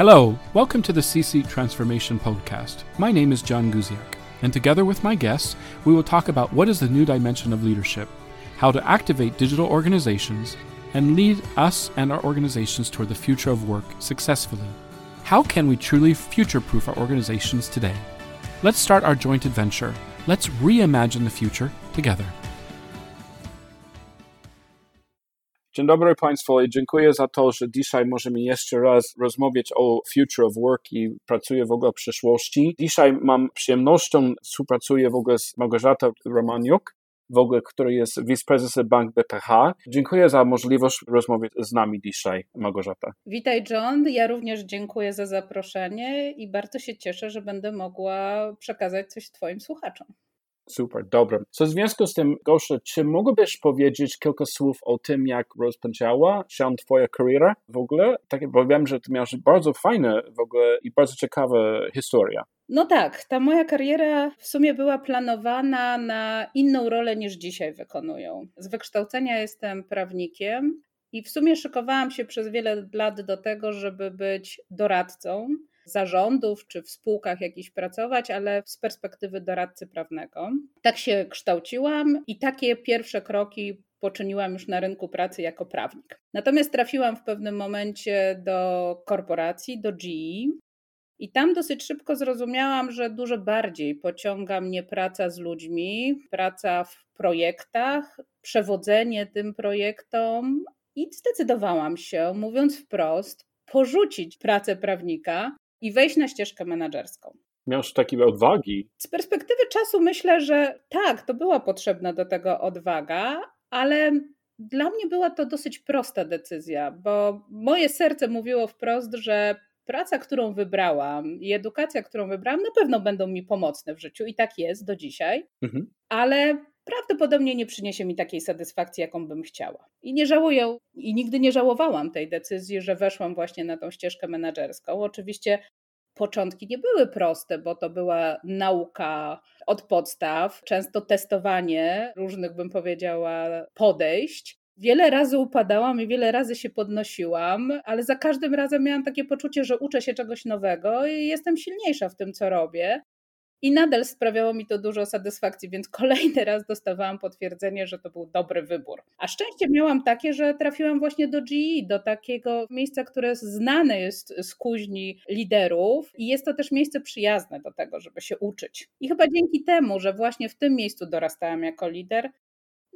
Hello, welcome to the CC Transformation Podcast. My name is John Guziak, and together with my guests, we will talk about what is the new dimension of leadership, how to activate digital organizations, and lead us and our organizations toward the future of work successfully. How can we truly future proof our organizations today? Let's start our joint adventure. Let's reimagine the future together. Dzień dobry Państwu i dziękuję za to, że dzisiaj możemy jeszcze raz rozmawiać o Future of Work i pracuję w ogóle w przyszłości. Dzisiaj mam przyjemnością, współpracuję w ogóle z Małgorzatą Romaniuk, w ogóle, który jest wiceprezesem Bank BTH. Dziękuję za możliwość rozmowy z nami dzisiaj, Małgorzata. Witaj John, ja również dziękuję za zaproszenie i bardzo się cieszę, że będę mogła przekazać coś Twoim słuchaczom. Super, dobra. Co w związku z tym, Gosia, czy mogłabyś powiedzieć kilka słów o tym, jak rozpoczęła się Twoja kariera w ogóle? Tak, bo wiem, że Ty miałaś bardzo fajne w ogóle i bardzo ciekawa historia. No tak, ta moja kariera w sumie była planowana na inną rolę niż dzisiaj wykonują. Z wykształcenia jestem prawnikiem i w sumie szykowałam się przez wiele lat do tego, żeby być doradcą zarządów czy w spółkach jakichś pracować, ale z perspektywy doradcy prawnego. Tak się kształciłam i takie pierwsze kroki poczyniłam już na rynku pracy jako prawnik. Natomiast trafiłam w pewnym momencie do korporacji, do GE. I tam dosyć szybko zrozumiałam, że dużo bardziej pociąga mnie praca z ludźmi, praca w projektach, przewodzenie tym projektom. I zdecydowałam się, mówiąc wprost, porzucić pracę prawnika i wejść na ścieżkę menedżerską. Miałeś takiej odwagi. Z perspektywy czasu myślę, że tak, to była potrzebna do tego odwaga, ale dla mnie była to dosyć prosta decyzja, bo moje serce mówiło wprost, że praca, którą wybrałam i edukacja, którą wybrałam, na pewno będą mi pomocne w życiu i tak jest do dzisiaj, mhm. ale prawdopodobnie nie przyniesie mi takiej satysfakcji, jaką bym chciała. I nie żałuję i nigdy nie żałowałam tej decyzji, że weszłam właśnie na tą ścieżkę menedżerską. Oczywiście początki nie były proste, bo to była nauka od podstaw, często testowanie różnych, bym powiedziała, podejść. Wiele razy upadałam i wiele razy się podnosiłam, ale za każdym razem miałam takie poczucie, że uczę się czegoś nowego i jestem silniejsza w tym, co robię. I nadal sprawiało mi to dużo satysfakcji, więc kolejny raz dostawałam potwierdzenie, że to był dobry wybór. A szczęście miałam takie, że trafiłam właśnie do GE, do takiego miejsca, które znane jest z kuźni liderów i jest to też miejsce przyjazne do tego, żeby się uczyć. I chyba dzięki temu, że właśnie w tym miejscu dorastałam jako lider,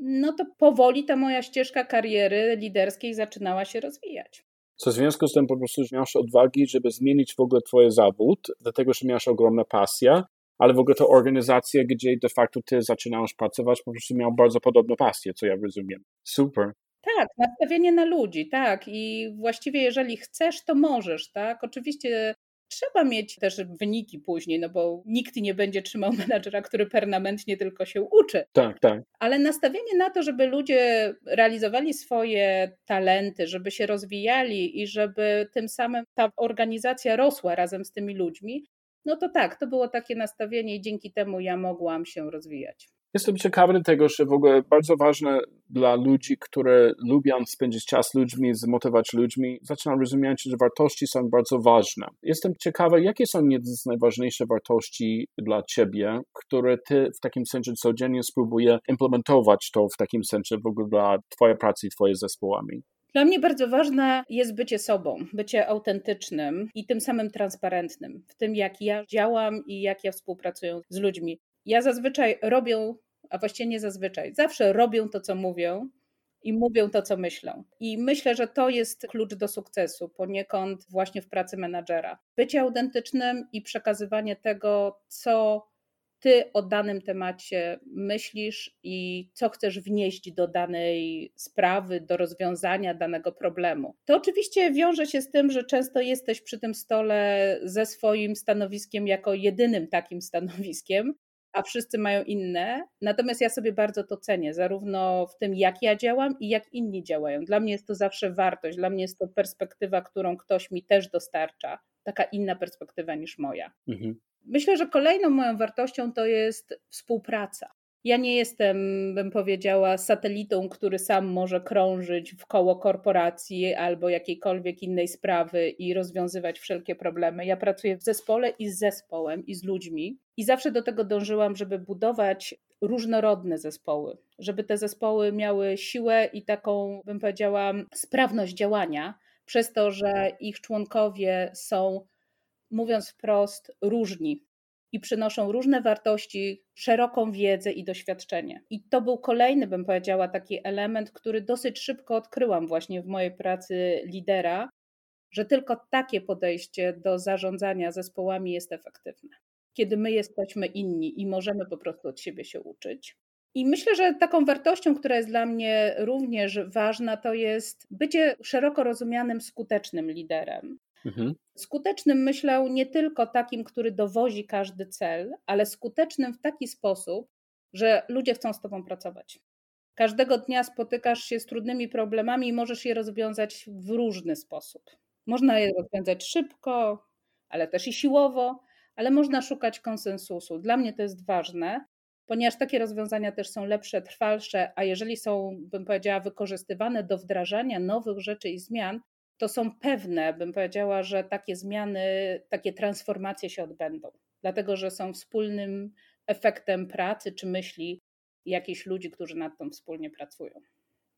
no to powoli ta moja ścieżka kariery liderskiej zaczynała się rozwijać. Co w związku z tym po prostu miałeś odwagi, żeby zmienić w ogóle twoje zawód, dlatego że miałeś ogromna pasja ale w ogóle to organizacja, gdzie de facto ty zaczynałeś pracować, po prostu miał bardzo podobną pasję, co ja rozumiem. Super. Tak, nastawienie na ludzi, tak. I właściwie jeżeli chcesz, to możesz, tak. Oczywiście trzeba mieć też wyniki później, no bo nikt nie będzie trzymał menadżera, który permanentnie tylko się uczy. Tak, tak. Ale nastawienie na to, żeby ludzie realizowali swoje talenty, żeby się rozwijali i żeby tym samym ta organizacja rosła razem z tymi ludźmi, no to tak, to było takie nastawienie i dzięki temu ja mogłam się rozwijać. Jestem ciekawy tego, że w ogóle bardzo ważne dla ludzi, które lubią spędzić czas z ludźmi, zmotywować ludźmi, zaczynam rozumieć, że wartości są bardzo ważne. Jestem ciekawy, jakie są jedne z najważniejszych wartości dla ciebie, które ty w takim sensie codziennie spróbuje implementować to w takim sensie w ogóle dla twojej pracy twojej zespołami. Dla mnie bardzo ważne jest bycie sobą, bycie autentycznym i tym samym transparentnym w tym, jak ja działam i jak ja współpracuję z ludźmi. Ja zazwyczaj robię, a właściwie nie zazwyczaj, zawsze robię to, co mówię i mówię to, co myślą. I myślę, że to jest klucz do sukcesu poniekąd właśnie w pracy menadżera. Bycie autentycznym i przekazywanie tego, co ty o danym temacie myślisz i co chcesz wnieść do danej sprawy, do rozwiązania danego problemu. To oczywiście wiąże się z tym, że często jesteś przy tym stole ze swoim stanowiskiem jako jedynym takim stanowiskiem, a wszyscy mają inne. Natomiast ja sobie bardzo to cenię, zarówno w tym, jak ja działam i jak inni działają. Dla mnie jest to zawsze wartość, dla mnie jest to perspektywa, którą ktoś mi też dostarcza, taka inna perspektywa niż moja. Mhm. Myślę, że kolejną moją wartością to jest współpraca. Ja nie jestem, bym powiedziała, satelitą, który sam może krążyć w koło korporacji albo jakiejkolwiek innej sprawy i rozwiązywać wszelkie problemy. Ja pracuję w zespole i z zespołem, i z ludźmi. I zawsze do tego dążyłam, żeby budować różnorodne zespoły, żeby te zespoły miały siłę i taką, bym powiedziała, sprawność działania, przez to, że ich członkowie są, mówiąc wprost, różni i przynoszą różne wartości, szeroką wiedzę i doświadczenie. I to był kolejny, bym powiedziała, taki element, który dosyć szybko odkryłam właśnie w mojej pracy lidera, że tylko takie podejście do zarządzania zespołami jest efektywne. Kiedy my jesteśmy inni i możemy po prostu od siebie się uczyć. I myślę, że taką wartością, która jest dla mnie również ważna, to jest bycie szeroko rozumianym, skutecznym liderem. Mhm. Skutecznym myślę nie tylko takim, który dowozi każdy cel, ale skutecznym w taki sposób, że ludzie chcą z tobą pracować. Każdego dnia spotykasz się z trudnymi problemami i możesz je rozwiązać w różny sposób. Można je rozwiązać szybko, ale też i siłowo, ale można szukać konsensusu. Dla mnie to jest ważne, ponieważ takie rozwiązania też są lepsze, trwalsze, a jeżeli są, bym powiedziała, wykorzystywane do wdrażania nowych rzeczy i zmian, to są pewne, bym powiedziała, że takie zmiany, takie transformacje się odbędą, dlatego że są wspólnym efektem pracy czy myśli jakichś ludzi, którzy nad tym wspólnie pracują.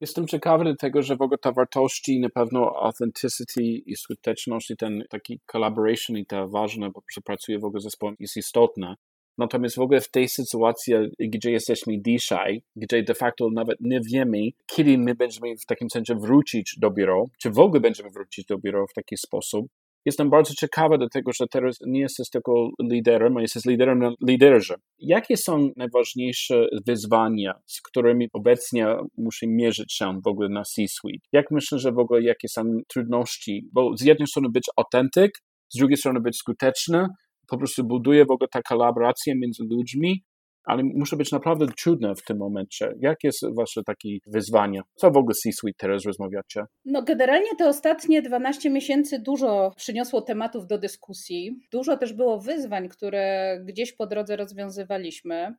Jestem ciekawy tego, że w ogóle ta wartości, na pewno authenticity i skuteczność i ten taki collaboration i ta ważne, bo pracuje w ogóle zespołem jest istotna. Natomiast w ogóle w tej sytuacji, gdzie jesteśmy dzisiaj, gdzie de facto nawet nie wiemy, kiedy my będziemy w takim sensie wrócić do biura, czy w ogóle będziemy wrócić do biura w taki sposób, jestem bardzo ciekawy do tego, że teraz nie jesteś tylko liderem, a jesteś liderem na liderze. Jakie są najważniejsze wyzwania, z którymi obecnie musimy mierzyć się w ogóle na C-suite? Jak myślę, że w ogóle jakie są trudności? Bo z jednej strony być autentyk, z drugiej strony być skuteczny, po prostu buduje w ogóle ta kolaboracja między ludźmi, ale muszę być naprawdę trudne w tym momencie. Jakie jest wasze takie wyzwania? Co w ogóle C-Suite teraz rozmawiacie? No generalnie te ostatnie 12 miesięcy dużo przyniosło tematów do dyskusji. Dużo też było wyzwań, które gdzieś po drodze rozwiązywaliśmy.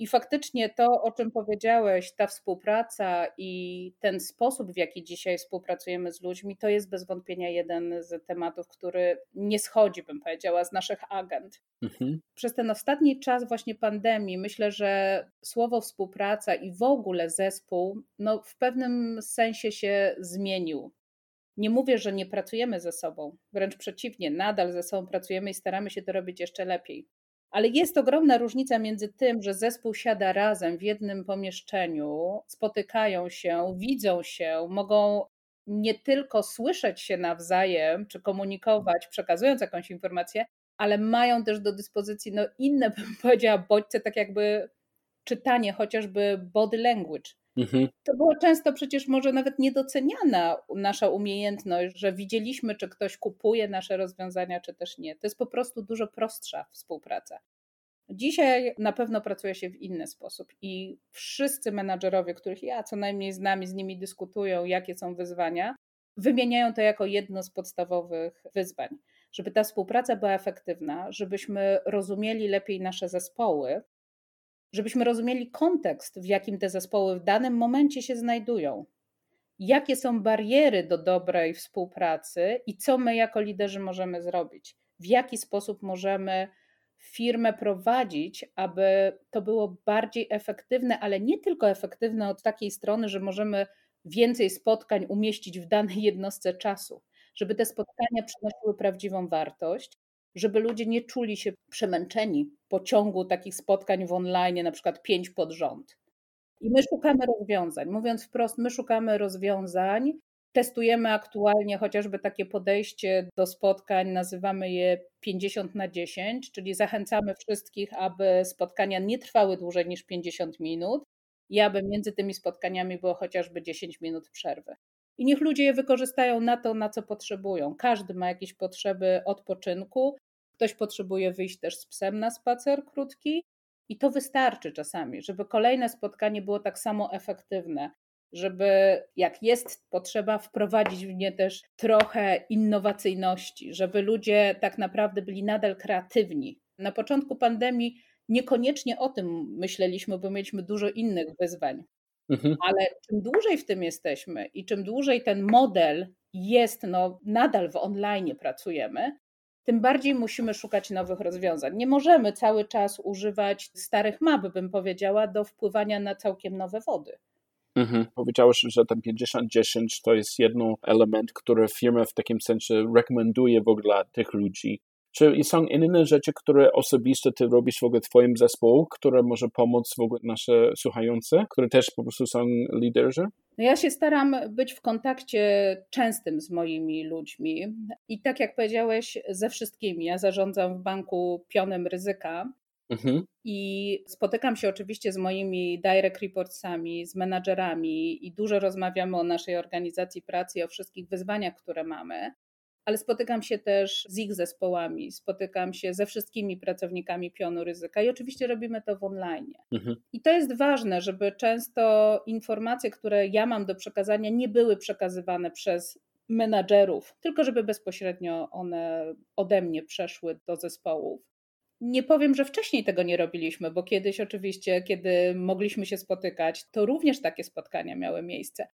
I faktycznie to, o czym powiedziałeś, ta współpraca i ten sposób, w jaki dzisiaj współpracujemy z ludźmi, to jest bez wątpienia jeden z tematów, który nie schodzi, bym powiedziała, z naszych agent. Mhm. Przez ten ostatni czas właśnie pandemii myślę, że słowo współpraca i w ogóle zespół no, w pewnym sensie się zmienił. Nie mówię, że nie pracujemy ze sobą, wręcz przeciwnie, nadal ze sobą pracujemy i staramy się to robić jeszcze lepiej. Ale jest ogromna różnica między tym, że zespół siada razem w jednym pomieszczeniu, spotykają się, widzą się, mogą nie tylko słyszeć się nawzajem, czy komunikować, przekazując jakąś informację, ale mają też do dyspozycji no, inne, bym powiedziała, bodźce, tak jakby czytanie chociażby body language. Mhm. To było często przecież może nawet niedoceniana nasza umiejętność, że widzieliśmy, czy ktoś kupuje nasze rozwiązania, czy też nie. To jest po prostu dużo prostsza współpraca. Dzisiaj na pewno pracuje się w inny sposób i wszyscy menadżerowie, których ja co najmniej z nami, z nimi dyskutują, jakie są wyzwania, wymieniają to jako jedno z podstawowych wyzwań. Żeby ta współpraca była efektywna, żebyśmy rozumieli lepiej nasze zespoły, żebyśmy rozumieli kontekst, w jakim te zespoły w danym momencie się znajdują, jakie są bariery do dobrej współpracy i co my jako liderzy możemy zrobić, w jaki sposób możemy firmę prowadzić, aby to było bardziej efektywne, ale nie tylko efektywne od takiej strony, że możemy więcej spotkań umieścić w danej jednostce czasu, żeby te spotkania przynosiły prawdziwą wartość, żeby ludzie nie czuli się przemęczeni po ciągu takich spotkań w online, na przykład pięć pod rząd. I my szukamy rozwiązań. Mówiąc wprost, my szukamy rozwiązań. Testujemy aktualnie chociażby takie podejście do spotkań, nazywamy je 50 na 10, czyli zachęcamy wszystkich, aby spotkania nie trwały dłużej niż 50 minut i aby między tymi spotkaniami było chociażby 10 minut przerwy i niech ludzie je wykorzystają na to, na co potrzebują. Każdy ma jakieś potrzeby odpoczynku, ktoś potrzebuje wyjść też z psem na spacer krótki i to wystarczy czasami, żeby kolejne spotkanie było tak samo efektywne. Żeby jak jest potrzeba, wprowadzić w nie też trochę innowacyjności, żeby ludzie tak naprawdę byli nadal kreatywni. Na początku pandemii Niekoniecznie o tym myśleliśmy, bo mieliśmy dużo innych wyzwań. Mhm. Ale czym dłużej w tym jesteśmy i czym dłużej ten model jest, no nadal w online pracujemy, tym bardziej musimy szukać nowych rozwiązań. Nie możemy cały czas używać starych map, bym powiedziała, do wpływania na całkiem nowe wody. Mhm. Powiedziałeś, że ten 50-10 to jest jeden element, który firma w takim sensie rekomenduje w ogóle tych ludzi. Czy są inne rzeczy, które osobiście ty robisz w ogóle twoim zespołu, które może pomóc w ogóle nasze słuchające, które też po prostu są liderzy? No ja się staram być w kontakcie częstym z moimi ludźmi i tak jak powiedziałeś, ze wszystkimi. Ja zarządzam w banku pionem ryzyka Mhm. I spotykam się oczywiście z moimi direct reportsami, z menadżerami i dużo rozmawiamy o naszej organizacji pracy o wszystkich wyzwaniach, które mamy ale spotykam się też z ich zespołami, spotykam się ze wszystkimi pracownikami pionu ryzyka i oczywiście robimy to w online. Mhm. I to jest ważne, żeby często informacje, które ja mam do przekazania, nie były przekazywane przez menadżerów, tylko żeby bezpośrednio one ode mnie przeszły do zespołów. Nie powiem, że wcześniej tego nie robiliśmy, bo kiedyś oczywiście, kiedy mogliśmy się spotykać, to również takie spotkania miały miejsce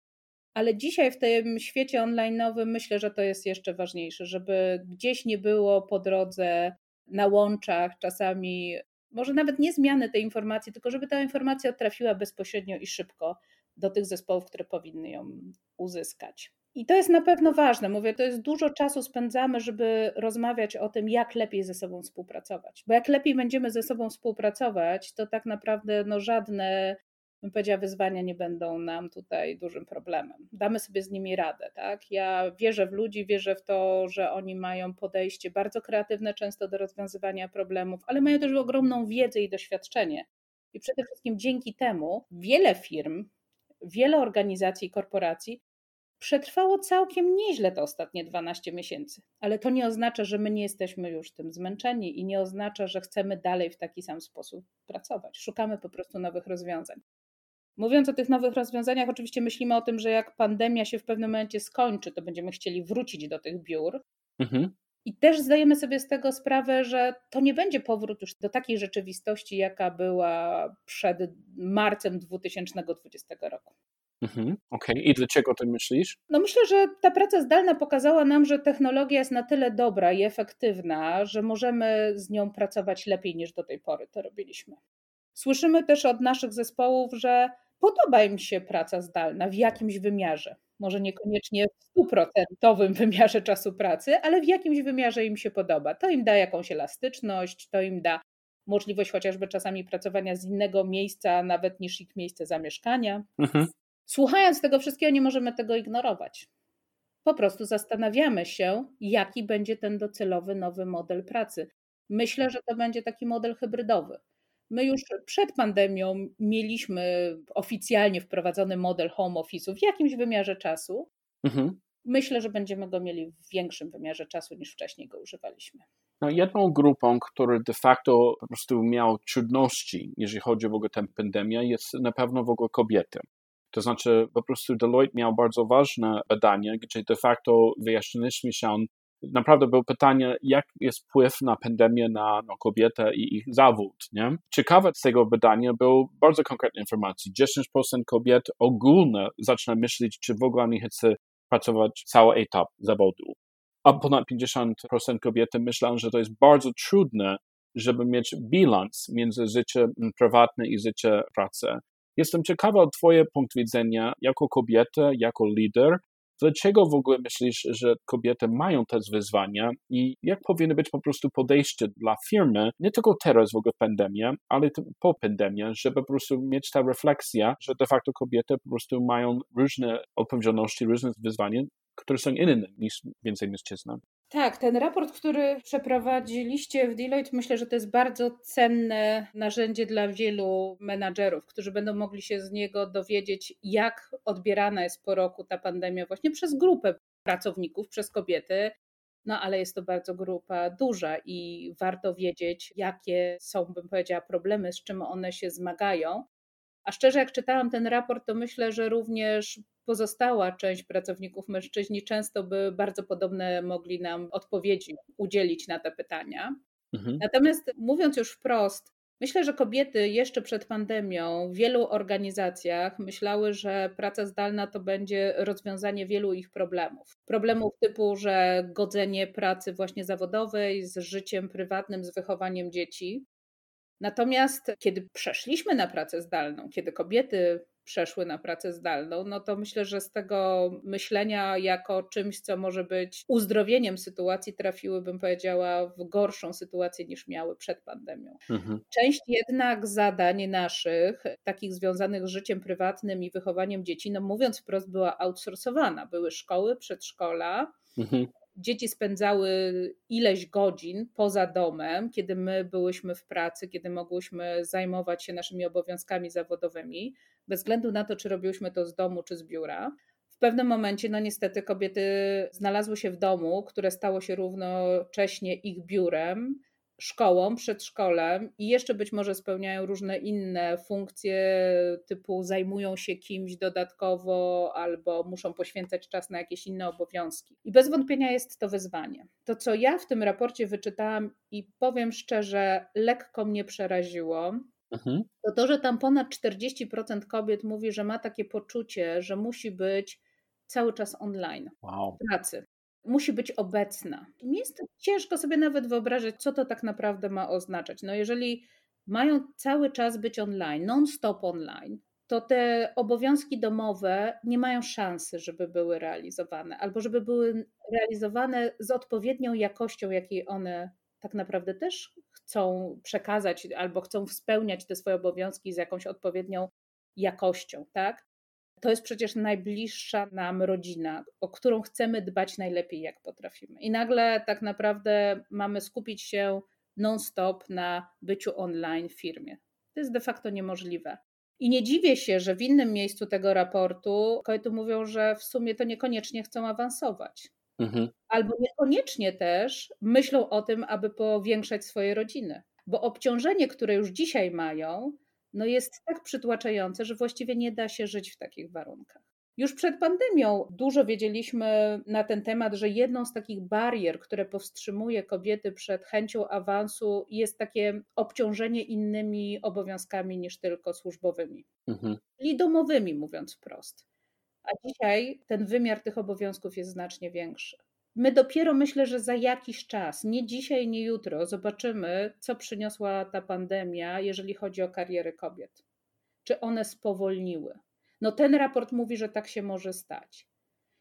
ale dzisiaj w tym świecie online'owym myślę, że to jest jeszcze ważniejsze, żeby gdzieś nie było po drodze na łączach czasami, może nawet nie zmiany tej informacji, tylko żeby ta informacja trafiła bezpośrednio i szybko do tych zespołów, które powinny ją uzyskać. I to jest na pewno ważne. Mówię, to jest dużo czasu spędzamy, żeby rozmawiać o tym, jak lepiej ze sobą współpracować. Bo jak lepiej będziemy ze sobą współpracować, to tak naprawdę no, żadne bym powiedziała, wyzwania nie będą nam tutaj dużym problemem. Damy sobie z nimi radę. Tak? Ja wierzę w ludzi, wierzę w to, że oni mają podejście bardzo kreatywne często do rozwiązywania problemów, ale mają też ogromną wiedzę i doświadczenie. I przede wszystkim dzięki temu wiele firm, wiele organizacji i korporacji przetrwało całkiem nieźle te ostatnie 12 miesięcy. Ale to nie oznacza, że my nie jesteśmy już tym zmęczeni i nie oznacza, że chcemy dalej w taki sam sposób pracować. Szukamy po prostu nowych rozwiązań. Mówiąc o tych nowych rozwiązaniach, oczywiście myślimy o tym, że jak pandemia się w pewnym momencie skończy, to będziemy chcieli wrócić do tych biur. Mhm. I też zdajemy sobie z tego sprawę, że to nie będzie powrót już do takiej rzeczywistości, jaka była przed marcem 2020 roku. Mhm, Okej, okay. i dlaczego ty myślisz? No myślę, że ta praca zdalna pokazała nam, że technologia jest na tyle dobra i efektywna, że możemy z nią pracować lepiej niż do tej pory to robiliśmy. Słyszymy też od naszych zespołów, że podoba im się praca zdalna w jakimś wymiarze. Może niekoniecznie w stuprocentowym wymiarze czasu pracy, ale w jakimś wymiarze im się podoba. To im da jakąś elastyczność, to im da możliwość chociażby czasami pracowania z innego miejsca, nawet niż ich miejsce zamieszkania. Mhm. Słuchając tego wszystkiego, nie możemy tego ignorować. Po prostu zastanawiamy się, jaki będzie ten docelowy nowy model pracy. Myślę, że to będzie taki model hybrydowy. My już przed pandemią mieliśmy oficjalnie wprowadzony model home office'u w jakimś wymiarze czasu. Mhm. Myślę, że będziemy go mieli w większym wymiarze czasu niż wcześniej go używaliśmy. No jedną grupą, która de facto po prostu miał trudności, jeżeli chodzi w ogóle o tę pandemię, jest na pewno w ogóle kobiety. To znaczy, po prostu Deloitte miał bardzo ważne badanie, gdzie de facto wyjaśniliśmy się, naprawdę było pytanie, jak jest wpływ na pandemię na no, kobietę i ich zawód. Nie? Ciekawe z tego badania było bardzo konkretne informacje. 10% kobiet ogólnie zaczyna myśleć, czy w ogóle nie chce pracować cały etap zawodu. A ponad 50% kobiety myślą, że to jest bardzo trudne, żeby mieć bilans między życiem prywatnym i życiem pracy. Jestem ciekawa o Twoje punkt widzenia jako kobietę, jako lider, Dlaczego w ogóle myślisz, że kobiety mają te wyzwania i jak powinno być po prostu podejście dla firmy, nie tylko teraz w ogóle pandemia, ale po pandemii, żeby po prostu mieć ta refleksja, że de facto kobiety po prostu mają różne odpowiedzialności, różne wyzwania, które są inne niż więcej mężczyzn. Tak, ten raport, który przeprowadziliście w Deloitte, myślę, że to jest bardzo cenne narzędzie dla wielu menadżerów, którzy będą mogli się z niego dowiedzieć, jak odbierana jest po roku ta pandemia właśnie przez grupę pracowników, przez kobiety. No ale jest to bardzo grupa duża i warto wiedzieć, jakie są, bym powiedziała, problemy, z czym one się zmagają. A szczerze, jak czytałam ten raport, to myślę, że również pozostała część pracowników mężczyźni często by bardzo podobne mogli nam odpowiedzi udzielić na te pytania. Mhm. Natomiast mówiąc już wprost, Myślę, że kobiety jeszcze przed pandemią w wielu organizacjach myślały, że praca zdalna to będzie rozwiązanie wielu ich problemów. Problemów typu, że godzenie pracy właśnie zawodowej z życiem prywatnym, z wychowaniem dzieci. Natomiast kiedy przeszliśmy na pracę zdalną, kiedy kobiety przeszły na pracę zdalną, no to myślę, że z tego myślenia jako czymś, co może być uzdrowieniem sytuacji, trafiły, bym powiedziała, w gorszą sytuację niż miały przed pandemią. Mhm. Część jednak zadań naszych, takich związanych z życiem prywatnym i wychowaniem dzieci, no mówiąc wprost, była outsourcowana. Były szkoły, przedszkola. Mhm dzieci spędzały ileś godzin poza domem, kiedy my byłyśmy w pracy, kiedy mogłyśmy zajmować się naszymi obowiązkami zawodowymi, bez względu na to, czy robiłyśmy to z domu, czy z biura. W pewnym momencie, no niestety, kobiety znalazły się w domu, które stało się równocześnie ich biurem szkołą, przedszkolem i jeszcze być może spełniają różne inne funkcje, typu zajmują się kimś dodatkowo albo muszą poświęcać czas na jakieś inne obowiązki. I bez wątpienia jest to wyzwanie. To, co ja w tym raporcie wyczytałam i powiem szczerze, lekko mnie przeraziło, mhm. to to, że tam ponad 40% kobiet mówi, że ma takie poczucie, że musi być cały czas online wow. pracy musi być obecna. Mi jest ciężko sobie nawet wyobrazić, co to tak naprawdę ma oznaczać. No jeżeli mają cały czas być online, non-stop online, to te obowiązki domowe nie mają szansy, żeby były realizowane, albo żeby były realizowane z odpowiednią jakością, jakiej one tak naprawdę też chcą przekazać, albo chcą spełniać te swoje obowiązki z jakąś odpowiednią jakością, tak? To jest przecież najbliższa nam rodzina, o którą chcemy dbać najlepiej, jak potrafimy. I nagle tak naprawdę mamy skupić się non-stop na byciu online w firmie. To jest de facto niemożliwe. I nie dziwię się, że w innym miejscu tego raportu kobiety mówią, że w sumie to niekoniecznie chcą awansować. Mhm. Albo niekoniecznie też myślą o tym, aby powiększać swoje rodziny. Bo obciążenie, które już dzisiaj mają, no jest tak przytłaczające, że właściwie nie da się żyć w takich warunkach. Już przed pandemią dużo wiedzieliśmy na ten temat, że jedną z takich barier, które powstrzymuje kobiety przed chęcią awansu, jest takie obciążenie innymi obowiązkami niż tylko służbowymi, mhm. czyli domowymi, mówiąc wprost. A dzisiaj ten wymiar tych obowiązków jest znacznie większy. My dopiero myślę, że za jakiś czas, nie dzisiaj, nie jutro, zobaczymy, co przyniosła ta pandemia, jeżeli chodzi o kariery kobiet. Czy one spowolniły? No ten raport mówi, że tak się może stać.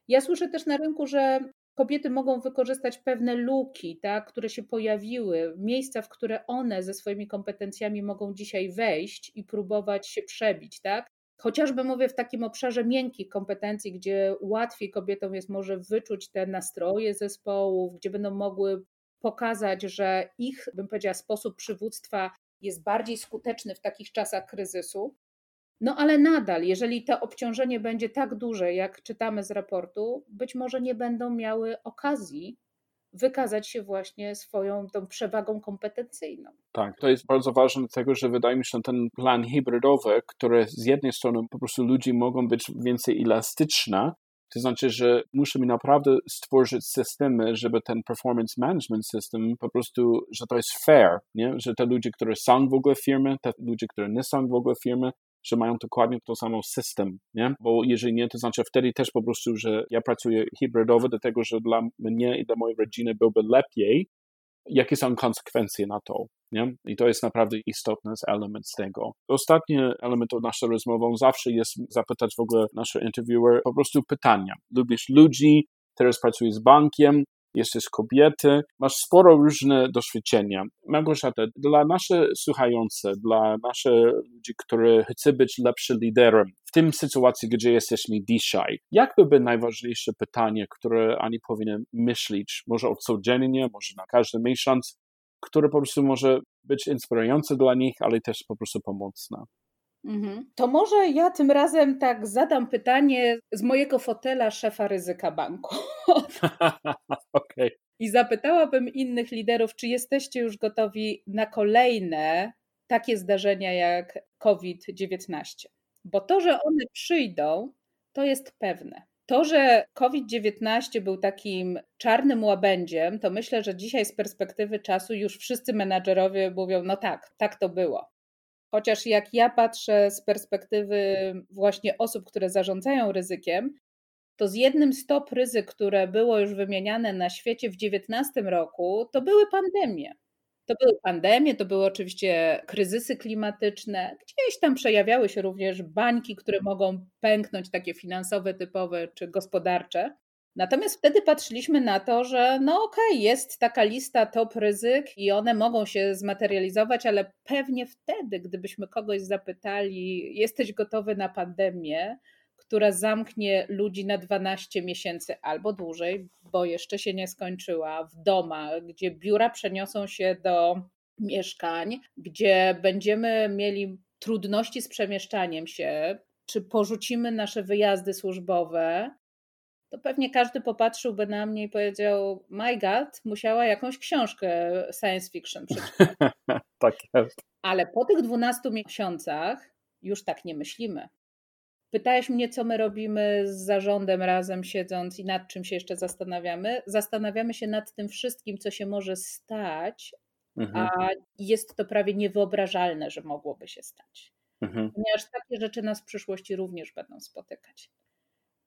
Ja słyszę też na rynku, że kobiety mogą wykorzystać pewne luki, tak, które się pojawiły, miejsca, w które one ze swoimi kompetencjami mogą dzisiaj wejść i próbować się przebić, tak? Chociażby mówię w takim obszarze miękkich kompetencji, gdzie łatwiej kobietom jest może wyczuć te nastroje zespołów, gdzie będą mogły pokazać, że ich, bym powiedziała, sposób przywództwa jest bardziej skuteczny w takich czasach kryzysu. No ale nadal, jeżeli to obciążenie będzie tak duże, jak czytamy z raportu, być może nie będą miały okazji wykazać się właśnie swoją tą przewagą kompetencyjną. Tak, to jest bardzo ważne, dlatego że wydaje mi się, że ten plan hybrydowy, który z jednej strony po prostu ludzi mogą być więcej elastyczne, to znaczy, że musimy naprawdę stworzyć systemy, żeby ten performance management system po prostu, że to jest fair, nie? że te ludzie, którzy są w ogóle w firmie, te ludzie, którzy nie są w ogóle w firmie, że mają dokładnie to samo system, nie? Bo jeżeli nie, to znaczy wtedy też po prostu, że ja pracuję hybrydowo, dlatego że dla mnie i dla mojej rodziny byłby lepiej, jakie są konsekwencje na to, nie? I to jest naprawdę istotny element z tego. Ostatni element naszą rozmową zawsze jest zapytać w ogóle naszego interviewer po prostu pytania. Lubisz ludzi, teraz pracujesz z bankiem, jesteś kobiety, masz sporo różne doświadczenia. Małgorzata, dla naszych słuchających, dla naszych ludzi, którzy chcą być lepszym liderem w tym sytuacji, gdzie jesteśmy dzisiaj, jak najważniejsze pytanie, które oni powinny myśleć, może o codziennie, może na każdy miesiąc, które po prostu może być inspirujące dla nich, ale też po prostu pomocne? Mhm. To może ja tym razem tak zadam pytanie z mojego fotela szefa ryzyka banku. okay. I zapytałabym innych liderów, czy jesteście już gotowi na kolejne takie zdarzenia jak COVID-19? Bo to, że one przyjdą, to jest pewne. To, że COVID-19 był takim czarnym łabędziem, to myślę, że dzisiaj z perspektywy czasu już wszyscy menadżerowie mówią: no tak, tak to było. Chociaż jak ja patrzę z perspektywy właśnie osób, które zarządzają ryzykiem, to z jednym z top ryzyk, które było już wymieniane na świecie w 2019 roku, to były pandemie. To były pandemie, to były oczywiście kryzysy klimatyczne. Gdzieś tam przejawiały się również bańki, które mogą pęknąć, takie finansowe, typowe czy gospodarcze. Natomiast wtedy patrzyliśmy na to, że no okej, okay, jest taka lista top ryzyk i one mogą się zmaterializować, ale pewnie wtedy, gdybyśmy kogoś zapytali, jesteś gotowy na pandemię, która zamknie ludzi na 12 miesięcy albo dłużej, bo jeszcze się nie skończyła, w domach, gdzie biura przeniosą się do mieszkań, gdzie będziemy mieli trudności z przemieszczaniem się, czy porzucimy nasze wyjazdy służbowe, to pewnie każdy popatrzyłby na mnie i powiedział: My God, musiała jakąś książkę science fiction przeczytać. tak jest. Ale po tych 12 miesiącach już tak nie myślimy. Pytałeś mnie, co my robimy z zarządem razem siedząc i nad czym się jeszcze zastanawiamy. Zastanawiamy się nad tym wszystkim, co się może stać, mhm. a jest to prawie niewyobrażalne, że mogłoby się stać. Mhm. Ponieważ takie rzeczy nas w przyszłości również będą spotykać.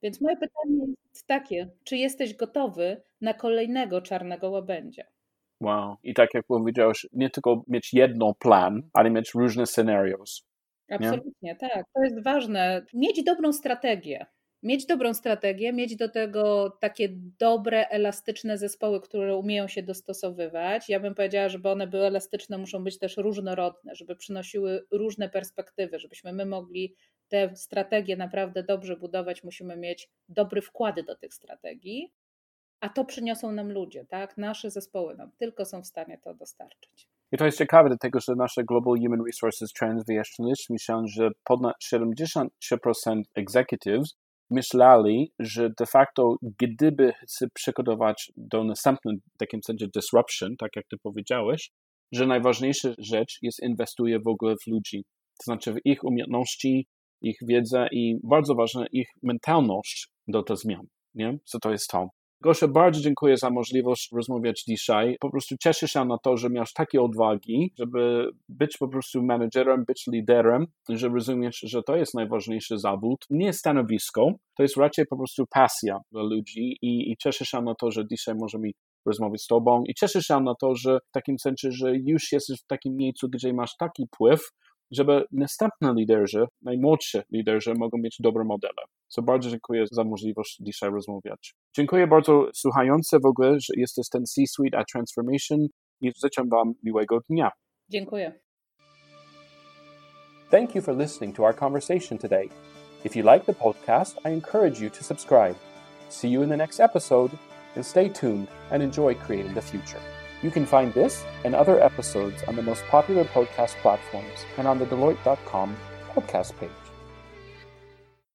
Więc moje pytanie jest takie: czy jesteś gotowy na kolejnego czarnego łabędzia? Wow. I tak jak powiedziałeś, nie tylko mieć jedno plan, ale mieć różne scenarios. Absolutnie, nie? tak. To jest ważne. Mieć dobrą strategię. Mieć dobrą strategię, mieć do tego takie dobre, elastyczne zespoły, które umieją się dostosowywać. Ja bym powiedziała, żeby one były elastyczne, muszą być też różnorodne, żeby przynosiły różne perspektywy, żebyśmy my mogli te strategie naprawdę dobrze budować, musimy mieć dobre wkłady do tych strategii, a to przyniosą nam ludzie, tak? Nasze zespoły nam tylko są w stanie to dostarczyć. I to jest ciekawe, dlatego że nasze Global Human Resources Trends wyjaśniliśmy się, że ponad 70% executives myśleli, że de facto gdyby się przygotować do następnej, w takim sensie disruption, tak jak ty powiedziałeś, że najważniejsza rzecz jest inwestuje w ogóle w ludzi, to znaczy w ich umiejętności, ich wiedzę i bardzo ważna ich mentalność do tych zmian. Nie? Co to jest to? Gosia, bardzo dziękuję za możliwość rozmawiać dzisiaj. Po prostu cieszę się na to, że miałeś takie odwagi, żeby być po prostu menedżerem, być liderem, że rozumiesz, że to jest najważniejszy zawód, nie stanowisko, to jest raczej po prostu pasja dla ludzi i, i cieszę się na to, że dzisiaj możemy rozmawiać z Tobą i cieszę się na to, że w takim sensie, że już jesteś w takim miejscu, gdzie masz taki wpływ, żeby następne liderzy, najmłodsi liderzy mogą mieć dobre modele. So bardzo dziękuję za możliwość dzisiaj rozmawiać. Dziękuję bardzo słuchający w ogóle, że jesteś ten C-Suite at Transformation i życzę Wam miłego dnia. Dziękuję. Thank you for listening to our conversation today. If you like the podcast, I encourage you to subscribe. See you in the next episode, and stay tuned and enjoy creating the future. You can find this and other episodes on the most popular podcast platforms and on the Deloitte.com podcast page.